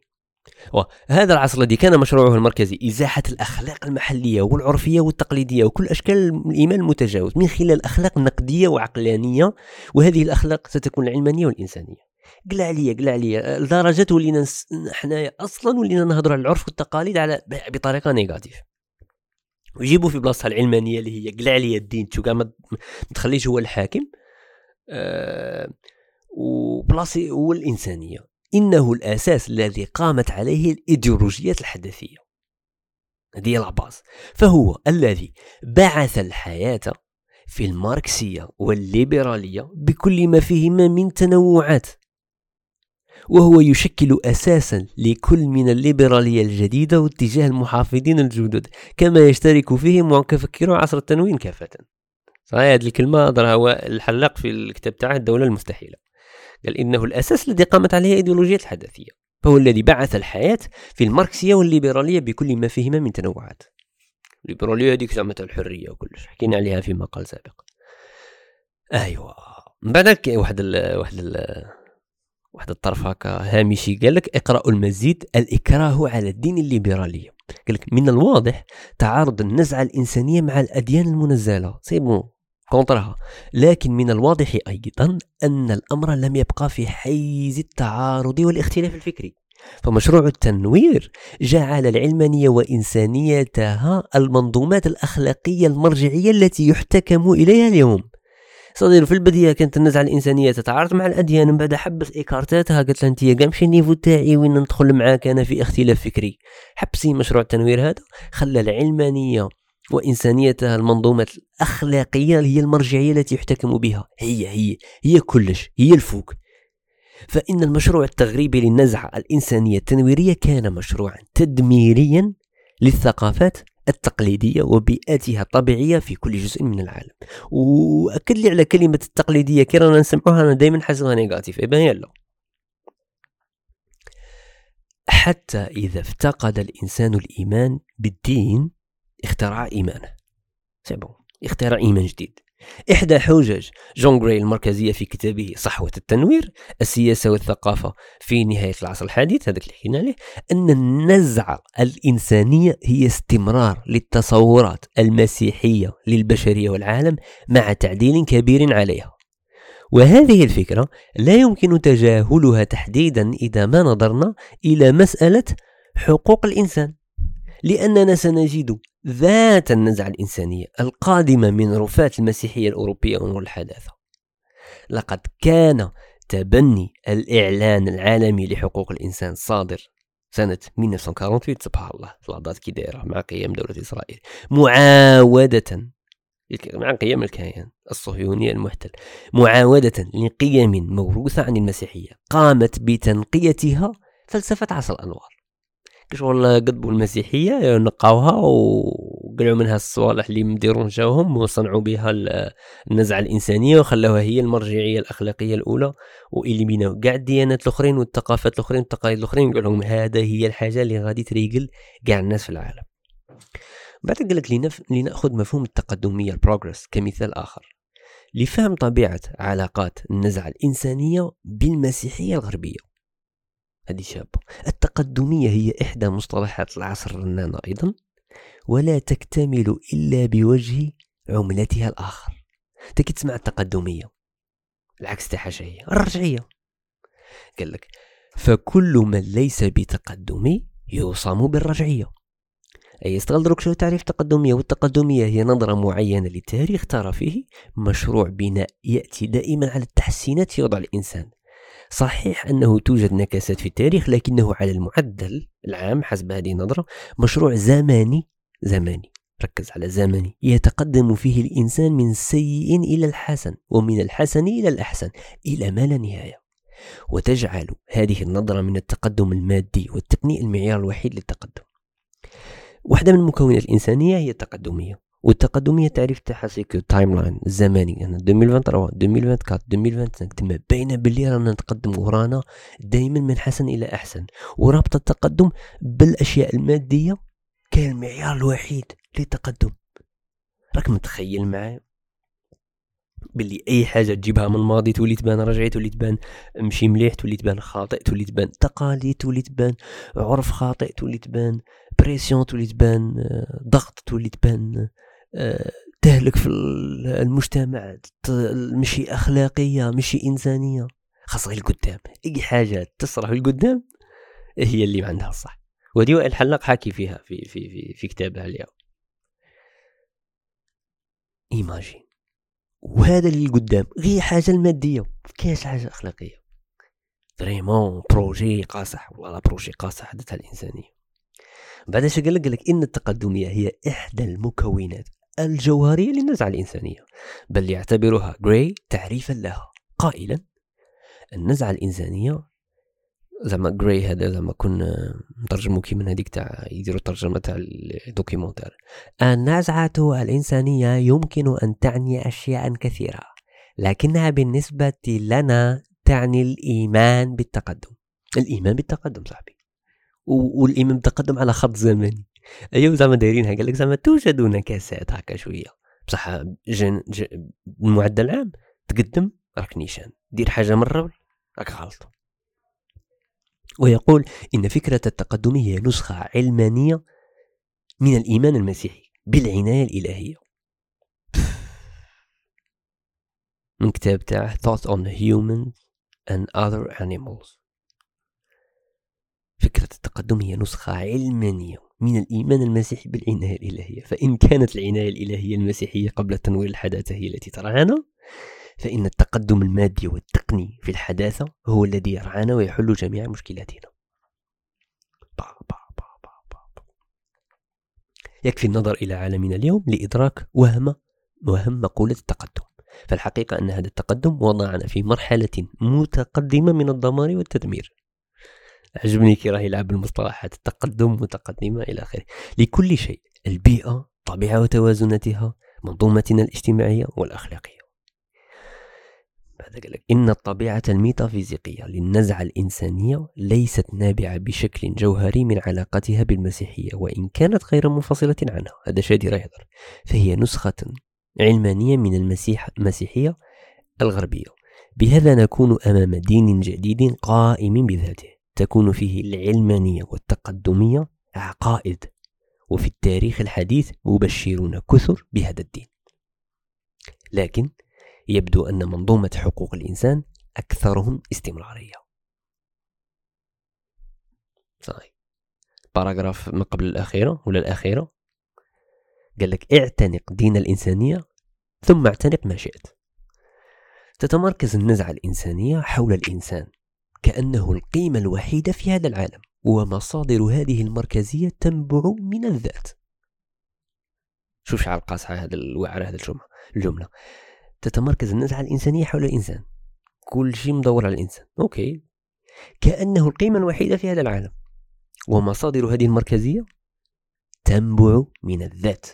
هذا العصر الذي كان مشروعه المركزي إزاحة الأخلاق المحلية والعرفية والتقليدية وكل أشكال الإيمان المتجاوز من خلال أخلاق نقدية وعقلانية وهذه الأخلاق ستكون العلمانية والإنسانية. قلع عليا قلع عليا لدرجة ولينا حنايا أصلا ولينا نهضروا على العرف والتقاليد على بطريقة نيجاتيف ويجيبوا في بلاصتها العلمانية اللي هي قلع عليا الدين تشو ما تخليش هو الحاكم. آه وبلاصي هو الإنسانية إنه الأساس الذي قامت عليه الإيديولوجيات الحدثية هذه هي العباس. فهو الذي بعث الحياة في الماركسية والليبرالية بكل ما فيهما من تنوعات. وهو يشكل أساسا لكل من الليبرالية الجديدة واتجاه المحافظين الجدد كما يشترك فيه متفكرو عصر التنوين كافة. صحيح هذه الكلمة ضرها هو الحلاق في الكتاب تاعه الدولة المستحيلة. قال إنه الأساس الذي قامت عليه أيديولوجية الحداثية فهو الذي بعث الحياة في الماركسية والليبرالية بكل ما فيهما من تنوعات. الليبرالية هذيك زعما الحرية وكلش حكينا عليها في مقال سابق. أيوا من بعد واحد ال واحد ال واحد الطرف هكا هامشي قال لك اقرأوا المزيد الإكراه على الدين الليبرالية قال لك من الواضح تعارض النزعة الإنسانية مع الأديان المنزلة. c'est bon contre ها لكن من الواضح أيضا أن الأمر لم يبقى في حيز التعارض والاختلاف الفكري. فمشروع التنوير جعل العلمانية وإنسانيتها المنظومات الأخلاقية المرجعية التي يحتكم إليها اليوم. صدير في البداية كانت النزعة الإنسانية تتعارض مع الأديان من بعد حبس ايكارتاتها قالت لها أنت كاع ماشي النيفو تاعي وين ندخل معاك أنا في اختلاف فكري. حبسي مشروع التنوير هذا خلى العلمانيه وإنسانيتها المنظومة الأخلاقية هي المرجعية التي يحتكم بها. هي هي هي كلش هي الفوق. فإن المشروع التغريبي للنزعة الإنسانية التنويرية كان مشروعا تدميريا للثقافات التقليدية وبيئاتها الطبيعية في كل جزء من العالم. وأكد لي على كلمة التقليدية كي رانا نسمعوها أنا دائما حاسبها négatif et ben يلا. حتى إذا افتقد الإنسان الإيمان بالدين اخترع إيمانه c'est bon اخترع إيمان جديد. إحدى حجج جون جراي المركزية في كتابه صحوة التنوير السياسة والثقافة في نهاية العصر الحديث هذاك اللي حكينا عليه أن النزعة الإنسانية هي استمرار للتصورات المسيحية للبشرية والعالم مع تعديل كبير عليها. وهذه الفكرة لا يمكن تجاهلها تحديدا إذا ما نظرنا إلى مسألة حقوق الإنسان. لأننا سنجد ذات النزعة الإنسانية القادمة من رفاة المسيحية الأوروبية والحداثة لقد كان تبني الإعلان العالمي لحقوق الإنسان صادر سنة 1948 سبحان الله لحظات كي دايرة مع قيام دولة إسرائيل معاودة مع قيام الكيان الصهيوني المحتل معاودة لقيم موروثة عن المسيحية قامت بتنقيتها فلسفة عصر الأنوار. شغل قطبوا المسيحية نقاوها وقلعوا منها الصوالح اللي مديرون جاوهم وصنعوا بها النزعة الإنسانية وخلوها هي المرجعية الأخلاقية الأولى وإليميناو. كاع الديانات الأخرين والثقافات الأخرين والتقاليد الأخرين يقول لهم هذا هي الحاجة اللي غادي تريقل كاع الناس في العالم. بعد قال لك لنأخذ مفهوم التقدمية البروغرس كمثال آخر لفهم طبيعة علاقات النزعة الإنسانية بالمسيحية الغربية. هذه شابة التقدمية هي إحدى مصطلحات العصر الرنان أيضا ولا تكتمل إلا بوجه عملتها الآخر. تكي تسمع التقدمية. العكس تاعها هي؟ الرجعية. قال لك فكل من ليس بتقدمي يوصم بالرجعية. أي يستغل دروك شو تعريف التقدمية والتقدمية هي نظرة معينة لتاريخ ترى فيه مشروع بناء يأتي دائما على التحسينات في وضع الإنسان. صحيح أنه توجد نكسات في التاريخ لكنه على المعدل العام حسب هذه النظرة مشروع زماني زماني ركز على زمني يتقدم فيه الإنسان من سيء إلى الحسن ومن الحسن إلى الأحسن إلى ما لا نهاية. وتجعل هذه النظرة من التقدم المادي والتقني المعيار الوحيد للتقدم. واحدة من المكونات الإنسانية هي التقدمية. والتقدمية تعريف تاعها c'est que timeline الزماني أنا 2023 2024 2025 تما باينة باللي رانا نتقدم ورانا دائما من حسن إلى أحسن. ورابطه التقدم بالأشياء المادية كالمعيار الوحيد للتقدم. راك متخيل معايا؟ باللي أي حاجة تجيبها من الماضي تولي تبان رجعي تولي تبان مشي مليح تولي تبان خاطئ تولي تبان تقاليد تولي تبان عرف خاطئ تولي تبان بريسيون تولي تبان آه، ضغط تولي تبان تهلك في المجتمع مشي أخلاقية مشي إنسانية. خاصة القدام. أي حاجة تصرح القدام هي اللي عندها الصح. ودي وائل حلاق حاكي فيها في في في, في كتابها اليوم. imagine وهذا اللي قدام غير حاجة المادية. كاش حاجة أخلاقية؟ vraiment projet قاصح. والله projet قاصح حدثها الإنسانية. بعد إيش قال لك إن التقدمية هي إحدى المكونات. الجوهرية للنزعة الإنسانية بل يعتبرها جراي تعريفا لها قائلا النزعة الإنسانية زعما جراي هذا زعما كنا نترجمو كي من هذيك تاع يديروا الترجمة تاع ال documentaire النزعة الإنسانية يمكن أن تعني أشياء كثيرة لكنها بالنسبة لنا تعني الإيمان بالتقدم. الإيمان بالتقدم صاحبي. والإيمان بالتقدم على خط زمني. ايوا زعما دايرينها قال لك زعما توجد نكاسات هكا شوية. بصح جن المعدل العام تقدم راك نيشان. دير حاجة مره راك غلط. ويقول إن فكرة التقدم هي نسخة علمانية من الإيمان المسيحي بالعناية الإلهية. من كتاب تاعه Thoughts on Humans and Other Animals. فكرة التقدم هي نسخة علمانية. من الإيمان المسيحي بالعناية الإلهية. فإن كانت العناية الإلهية المسيحية قبل تنوير الحداثة هي التي ترعانا فإن التقدم المادي والتقني في الحداثة هو الذي يرعانا ويحل جميع مشكلاتنا. يكفي النظر إلى عالمنا اليوم لإدراك وهم وهم مقولة التقدم. فالحقيقة أن هذا التقدم وضعنا في مرحلة متقدمة من الدمار والتدمير. عجبني كي راه يلعب بالمصطلحات التقدم متقدمة إلى آخره. لكل شيء البيئة طبيعة وتوازناتها منظومتنا الاجتماعية والأخلاقية. بعد قال إن الطبيعة الميتافيزيقية للنزعة الإنسانية ليست نابعة بشكل جوهري من علاقتها بالمسيحية وإن كانت غير منفصلة عنها. هذا شادي راه يهضر فهي نسخة علمانية من المسيح المسيحية الغربية. بهذا نكون أمام دين جديد قائم بذاته. تكون فيه العلمانية والتقدمية عقائد. وفي التاريخ الحديث مبشرون كثر بهذا الدين. لكن يبدو أن منظومة حقوق الإنسان أكثرهم استمرارية. صحيح. باراجراف ما قبل الأخيرة ولا الأخيرة؟ قال لك اعتنق دين الإنسانية ثم اعتنق ما شئت. تتمركز النزعة الإنسانية حول الإنسان. كأنه القيمة الوحيدة في هذا العالم ومصادر هذه المركزية تنبع من الذات. شوف شعر قاصحة هذا الوعر هذا الجملة. تتمركز النزعة الإنسانية حول الإنسان. كل شيء مدور على الإنسان. أوكي. كأنه القيمة الوحيدة في هذا العالم. ومصادر هذه المركزية تنبع من الذات.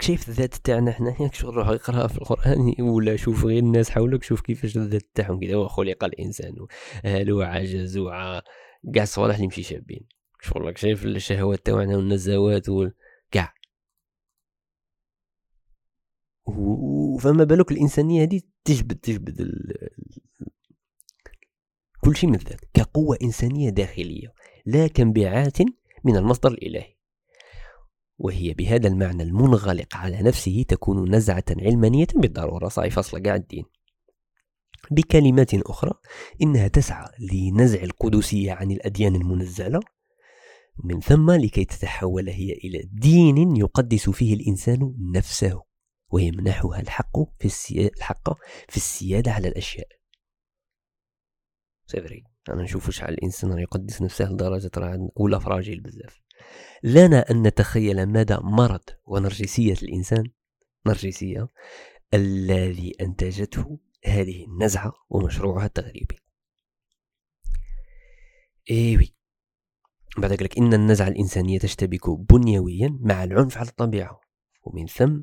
شايف الذات تاعنا حنا شغل روح اقراها في القرآن ولا شوف غير الناس حولك؟ شوف كيفاش الذات تاعهم كذا وخلق الانسان هلو عجز وع كاع الصوالح اللي مشي شابين. شغل شايف الشهوات تاعنا والنزوات كاع فما بالك الإنسانية هذه تجبد تجبد ال... كل شيء من ذلك كقوة إنسانية داخلية لا كانبعاث من المصدر الإلهي. وهي بهذا المعنى المنغلق على نفسه تكون نزعة علمانية بالضرورة. صحيح فصل. قاع الدين. بكلمات أخرى إنها تسعى لنزع القدسية عن الأديان المنزلة من ثم لكي تتحول هي إلى دين يقدس فيه الإنسان نفسه ويمنحها الحق في السيادة, الحق في السيادة على الأشياء. سيفري أنا نشوف شحال الإنسان يقدس نفسه لدرجة راه ولا فراجيل بزاف. لنا أن نتخيل مدى مرض ونرجسية الإنسان نرجسية الذي أنتجته هذه النزعة ومشروعها التغريبي. إيوي بعد ذلك إن النزعة الإنسانية تشتبك بنيويا مع العنف على الطبيعة ومن ثم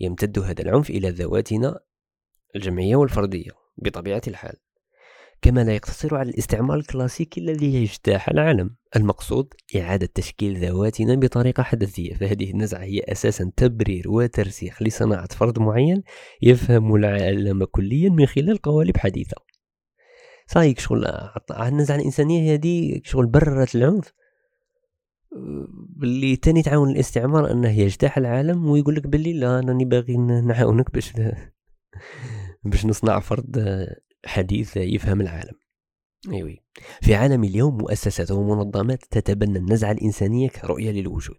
يمتد هذا العنف إلى ذواتنا الجمعية والفردية بطبيعة الحال. كما لا يقتصر على الاستعمار الكلاسيكي الذي يجتاح العالم. المقصود إعادة تشكيل ذواتنا بطريقة حدثية فهذه النزعة هي أساسا تبرير وترسيخ لصناعة فرد معين يفهم العالم كليا من خلال قوالب حديثة. صايك شغل النزعة الإنسانية هذه شغل بررت العنف. اللي تاني تعاون الاستعمار أنه يجتاح العالم ويقول لك باللي لا انني باغي نعاونك باش باش نصنع فرد حديث يفهم العالم. ايوي في عالم اليوم مؤسسات ومنظمات تتبنى النزعة الإنسانية كرؤية للوجود.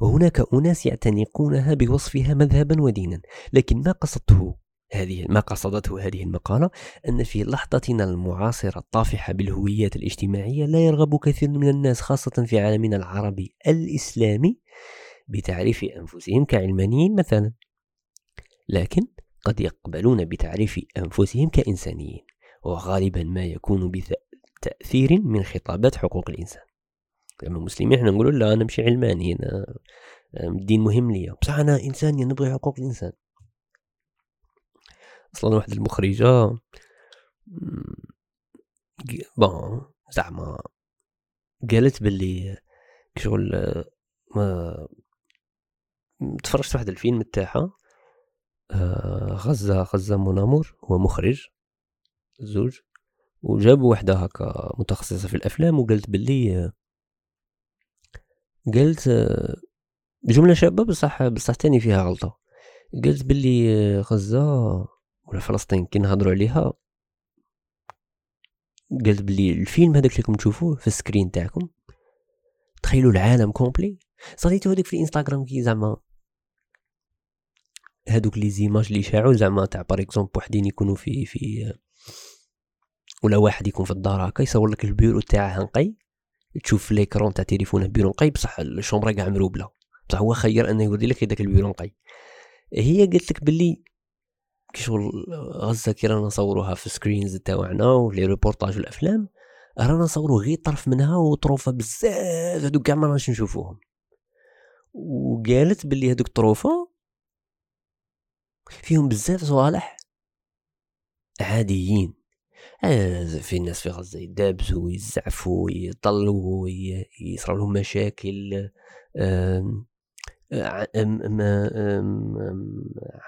وهناك أناس يعتنقونها بوصفها مذهبا ودينا. لكن ما قصدته هذه ما قصدته هذه المقالة؟ أن في لحظتنا المعاصرة الطافحة بالهويات الاجتماعية لا يرغب كثير من الناس خاصة في عالمنا العربي الإسلامي بتعريف أنفسهم كعلمانيين مثلا. لكن قد يقبلون بتعريف أنفسهم كإنسانيين وغالبا ما يكون بتأثير من خطابات حقوق الإنسان. لما مسلمين إحنا نقول لا أنا مش علماني أنا الدين مهم لي. بصح أنا إنساني نبغي حقوق الإنسان. أصلا واحد المخرجة بون زعما قالت باللي شغل ما تفرجت واحد الفيلم تاعها. غزة غزة منامور هو مخرج زوج. وجابوا وحدة هكا متخصصة في الأفلام وقالت باللي قالت جملة شابة بصح بصح تاني فيها غلطة. قالت باللي غزة ولا فلسطين كي نهضروا عليها. قالت بلي الفيلم هذاك اللي راكم تشوفوه في ال screen تاعكم تخيلوا العالم complet. صريتو هذيك في الإنستغرام كي زعما هادوك les images اللي شاعوا زعما تاع par exemple وحدين يكونوا في في ولا واحد يكون في الدار هكا يصور لك البيرو تاعه نقي تشوف l'écran تاع تليفونه بيرو نقي بصح الشومبرا كاع مروبلة. بصح هو خير أنه يوري لك هذاك البيرو نقي. هي قالت لك باللي كي شغل غزة كي رانا نصوروها في screens تاعنا و les reportages والأفلام رانا نصورو غير طرف منها وطروفة بزاف هادوك كاع ما نشوفوهم. وقالت باللي هادوك الطروفة فيهم بزاف صوالح عاديين. آه، في الناس في غزة يدابزوا ويزعفوا ويطلوا يصرى لهم مشاكل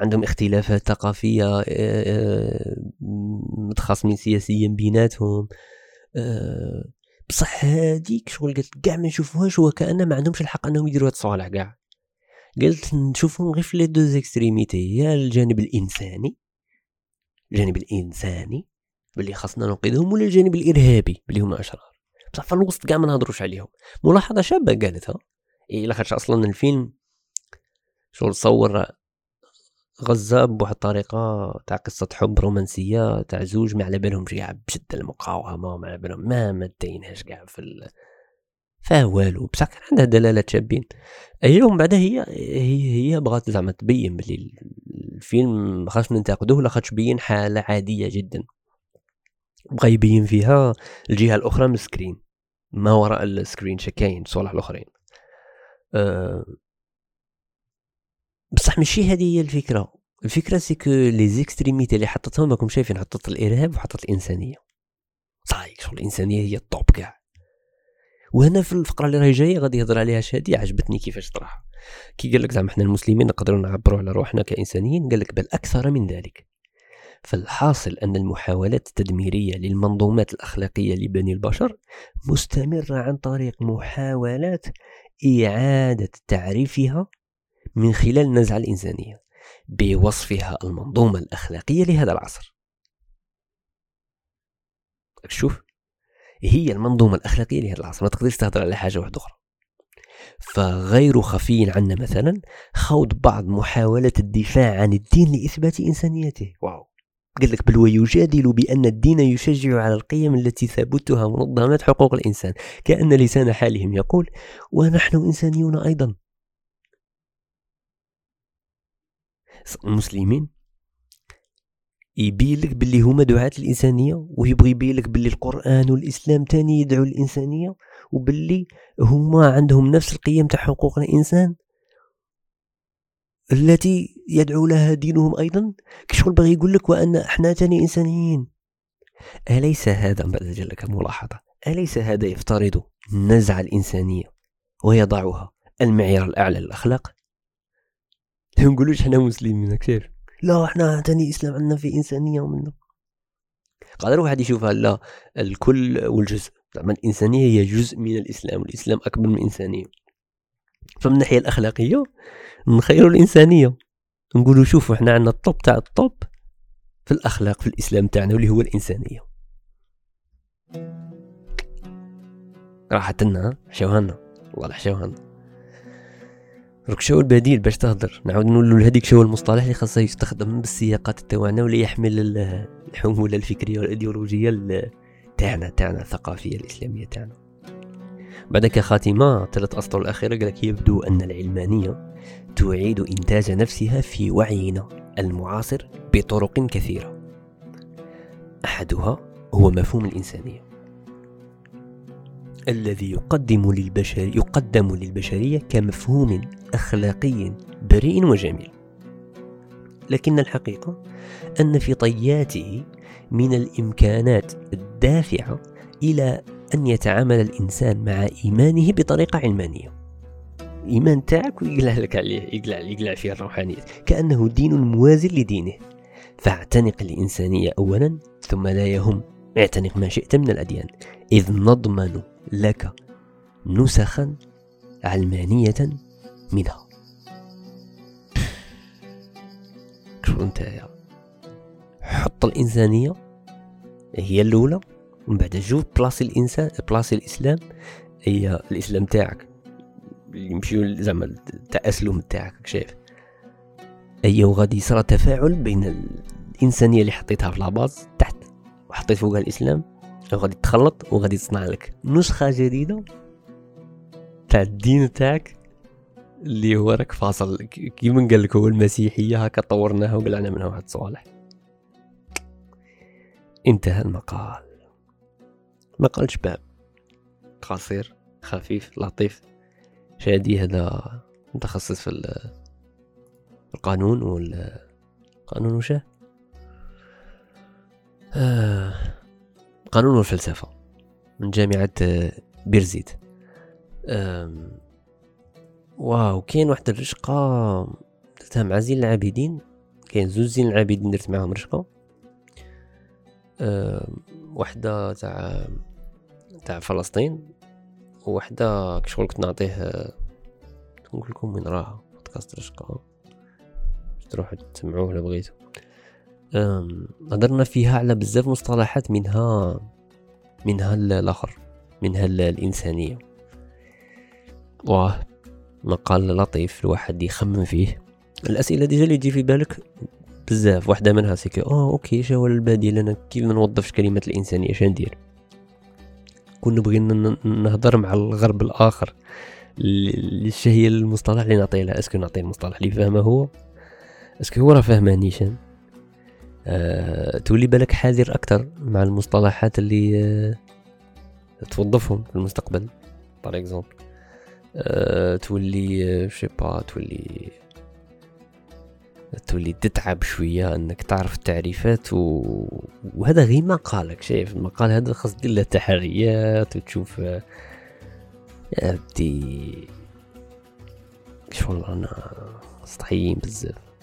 عندهم اختلافات ثقافية آه، آه، متخاصمين سياسيا بيناتهم. بصح هذيك شغل قلت كاع ما نشوفوهاش وكأن ما عندهمش الحق أنهم يديروا هاد الصوالح كاع قلت نشوفهم غير في les deux extrémités يا الجانب الإنساني الجانب الإنساني باللي خاصنا ننقذهم ولا الجانب الإرهابي باللي هما أشرار بصح في الوسط كاع ما نهضروش عليهم ملاحظة شابة قالتها إيه لاخاطش أصلا الفيلم شغل صور غزة بواحد الطريقة تاع قصة حب رومانسية تاع زوج ما على بالهم كاع بشدة المقاومة ما على بالهم ما مديناش كاع في. فيها والو بصح كان عندها دلالات شابين. من بعدها هي هي هي بغات زعما تبين بلي الفيلم ما خاصش ننتقدوه لاخاطش بين حالة عادية جدا. بغا يبين فيها الجهة الأخرى من ال screen. ما وراء السكرين شكاين صوالح الآخرين. أه بصح ماشي هذه هي الفكرة. الفكرة c'est que les extrémités اللي حطتهم راكم شايفين حطت الإرهاب وحطت الإنسانية. صاي شغل الإنسانية هي ال top كاع. وهنا في الفقرة اللي راهي جاية غادي يهضر عليها شادي عجبتني كيفاش طرح. كي قال لك زعما إحنا المسلمين نقدروا نعبروا على روحنا كإنسانيين قال لك بل أكثر من ذلك. فالحاصل أن المحاولات التدميرية للمنظومات الأخلاقية لبني البشر مستمرة عن طريق محاولات إعادة تعريفها من خلال النزعة الإنسانية بوصفها المنظومة الأخلاقية لهذا العصر. شوف. هي المنظومة الأخلاقية لهذا العصر ما تقدرش تهضر على حاجة واحدة أخرى. فغير خفي عنا مثلا خوض بعض محاولات الدفاع عن الدين لإثبات إنسانيته. واو. قال لك بل ويجادل بأن الدين يشجع على القيم التي ثبتها منظمات حقوق الإنسان. كأن لسان حالهم يقول ونحن إنسانيون أيضا. المسلمين يبين لك باللي هما دعاة الإنسانية ويبغي يبين لك باللي القرآن والإسلام تاني يدعو الإنسانية وباللي هما عندهم نفس القيم تاع حقوق الإنسان التي يدعو لها دينهم أيضا. كشغل بغي يقول لك وأن إحنا تاني إنسانيين. أليس هذا بعد لك ملاحظة؟ أليس هذا يفترض النزعة الإنسانية ويضعها المعيار الأعلى للأخلاق؟ نقولوش إحنا مسلمين كيف لا إحنا تاني إسلام عندنا في إنسانية ومنا قادر واحد يشوفها لا الكل والجزء. زعما الإنسانية هي جزء من الإسلام والإسلام أكبر من الإنسانية. فمن الناحية الأخلاقية نخيروا الإنسانية. نقولوا شوفوا إحنا عندنا الطب تاع الطب في الأخلاق في الإسلام تاعنا واللي هو الإنسانية. راحت لنا حشاوها لنا والله حشاوها لنا روك شو البديل باش تهضر. نعاود نقول هذيك شو المصطلح اللي خاصه يستخدم بالسياقات تاعنا ولا يحمل الحمولة الفكرية والإيديولوجية تاعنا تاعنا الثقافية الإسلامية تاعنا. بعد كخاتمة ثلاث أسطر الأخيرة قالك يبدو أن العلمانية تعيد إنتاج نفسها في وعينا المعاصر بطرق كثيرة. أحدها هو مفهوم الإنسانية. الذي يقدم للبشر يقدم للبشرية كمفهوم أخلاقي بريء وجميل. لكن الحقيقة أن في طياته من الإمكانات الدافعة إلى أن يتعامل الإنسان مع إيمانه بطريقة علمانية. الإيمان تاعك ويقلع لك عليه يقلع, يقلع فيه الروحانية. كأنه دين موازي لدينه. فاعتنق الإنسانية أولا ثم لا يهم اعتنق ما شئت من الأديان. إذ نضمن لك نسخا علمانية منها. شو أنت حط الإنسانية هي الأولى ومن بعد جو بلاصي الإنسان بلاصي الإسلام. هي الإسلام تاعك. يمشيو زعما التأسلم تاعك شايف؟ هي وغادي يصرى تفاعل بين الإنسانية اللي حطيتها في لاباز تحت وحطيت فوقها الإسلام وغادي تخلط وغادي تصنع لك نسخة جديدة تاع الدين تاعك اللي هو راك فاصل. كيما قال لك هو المسيحية هكا طورناها وقلعنا منها واحد الصوالح. انتهى المقال. مقال شباب قصير خفيف لطيف. شادي هذا متخصص في القانون والقانون وشه قانون والفلسفة من جامعة بيرزيت. واو كاين واحد الرشقة درتها مع زين العابدين كاين زوج زين العابدين درت معاهم رشقة. وحدة تاع تاع فلسطين وحده كشغل كنت نعطيه نقول لكم وين راها بودكاست رشقة. تروحوا تسمعوه لو بغيتو. هضرنا فيها على بزاف مصطلحات منها منها الآخر منها الإنسانية. واه مقال لطيف الواحد يخمم فيه. الأسئلة déjà اللي تجي في بالك بزاف. واحدة منها c'est que آه OK شا هو البديل أنا كيف ما نوظفش كلمة الإنسانية شا ندير؟ كون نبغي نهضر مع الغرب الآخر. إيش هي المصطلح اللي نعطيه له est-ce que نعطيه المصطلح اللي فاهمه هو؟ est-ce que هو راه فاهمانيش أه تولي بالك حذر أكثر مع المصطلحات اللي أه توظفهم في المستقبل par exemple تولي je sais pas تولي تولي تتعب شوية إنك تعرف التعريفات و... وهذا غير مقالك شايف. المقال هذا خاص دير له تحريات وتشوف يا بدي شغل أنا سطحيين بزاف.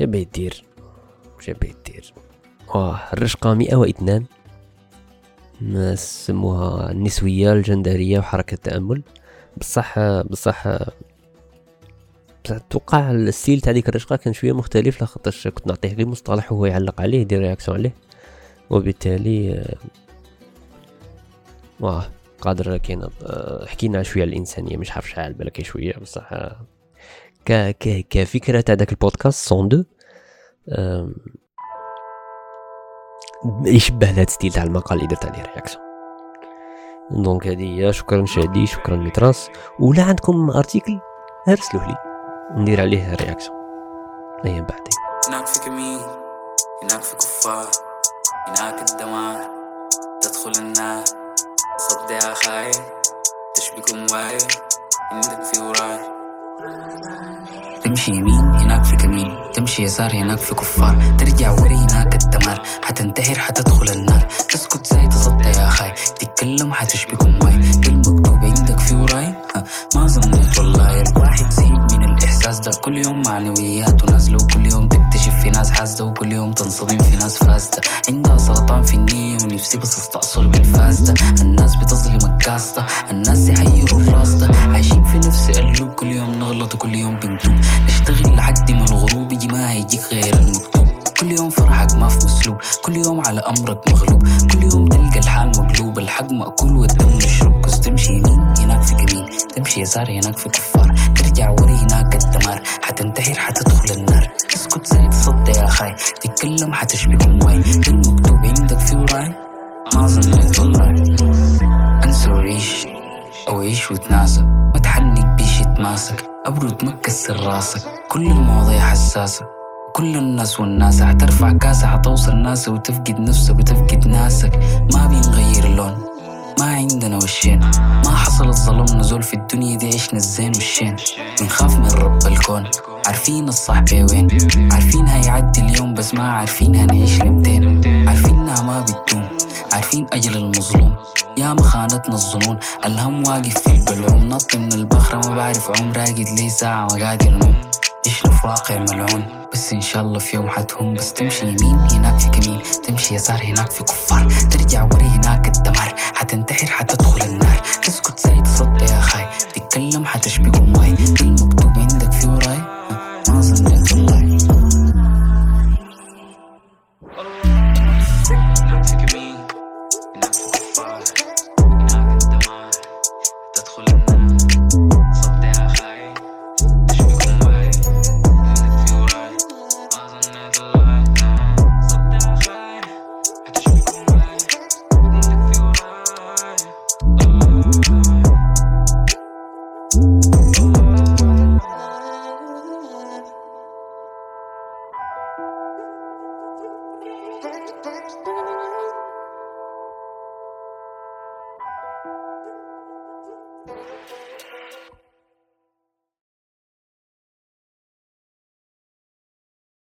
شابه يدير. شابه يدير. واه الرشقة مئة واثنان. ما سموها النسوية الجندرية وحركة التأمل. بصح بصح توقع ال style تاع ديك الرشقة كان شوية مختلف لخاطرش كنت نعطيه غير مصطلح وهو يعلق عليه يدير réaction عليه. وبالتالي واه قادر كاين حكينا شوية على الإنسانية مش عارف شحال بالك شوية بصح ك ك كفكره تاع داك البودكاست 102 يشبه هذا ال style تاع المقال اللي درت عليه réaction donc هذه شكرا شادي شكرا ميتراس ولا عندكم article ارسلوه لي ندير عليه reaction أيام بعدين هناك في كمين هناك في كفار هناك الدمار تدخل النار صد يا خاين تشبكم واي عندك في وراي تمشي يمين هناك في كمين. تمشي يسار هناك في كفار. ترجع وري هناك الدمار. حتنتحر حتدخل النار. تسكت زي تصدى يا خاي. تتكلم حتشبكم واي. المكتوب عندك في وراي. ما ظنيت والله الواحد زي من الإحساس ده. كل يوم معنويات ونازلة وكل يوم تكتشف في ناس حاسدة وكل يوم تنصدم في ناس فاسدة. عندها سرطان في النية ونفسي بس استأصل بالفاسدة. الناس بتظلمك كاسده الناس يحيروا الراس ده عايشين في نفس قلوب كل يوم نغلط وكل يوم بنتوب. نشتغل لحد ما الغروب يجي ما هيجيك غير المكتوب. كل يوم فرحك ما في مسلوب كل يوم على أمرك مغلوب. كل يوم تلقى الحال مقلوب. الحق مأكول والدم مشروب. كس تمشي يمين هناك في جميل تمشي يسار هناك في كفار. ترجع وري هناك الدمار. حتنتحر حتدخل النار. اسكت زي تصدى يا خاي. تتكلم حتشبك الماي. المكتوب عندك في وراي. ما ظنيت والله أنسى أو عيش وتناسى ما تحنك بيش يتماسك. أبرد ما تكسر راسك. كل المواضيع حساسة. كل الناس والناس حترفع كاسة. حتوصل ناس وتفقد نفسك وتفقد ناسك. ما بنغير اللون. ما عندنا وشين. ما حصل الظلم. نزول في الدنيا دي عشنا الزين والشين. بنخاف من رب الكون. عارفين الصح وين. عارفين هيعدي اليوم بس ما عارفين هنعيش لمتين. عارفينها ما بتدوم. عارفين أجل المظلوم. يا ما خانتنا الظنون. الهم واقف في البلعوم نط من البخرة ما بعرف عمر راقد لي ساعة وقاعد النوم عشنا في واقع ملعون. بس إن شاء الله في يوم حتهم بس تمشي يمين هناك في كمين. تمشي يسار هناك في كفار. ترجع وري هناك الدمار. حتنتحر حتدخل النار. تسكت زي تصدى يا خاي. تتكلم حتشبك ماي المكتوب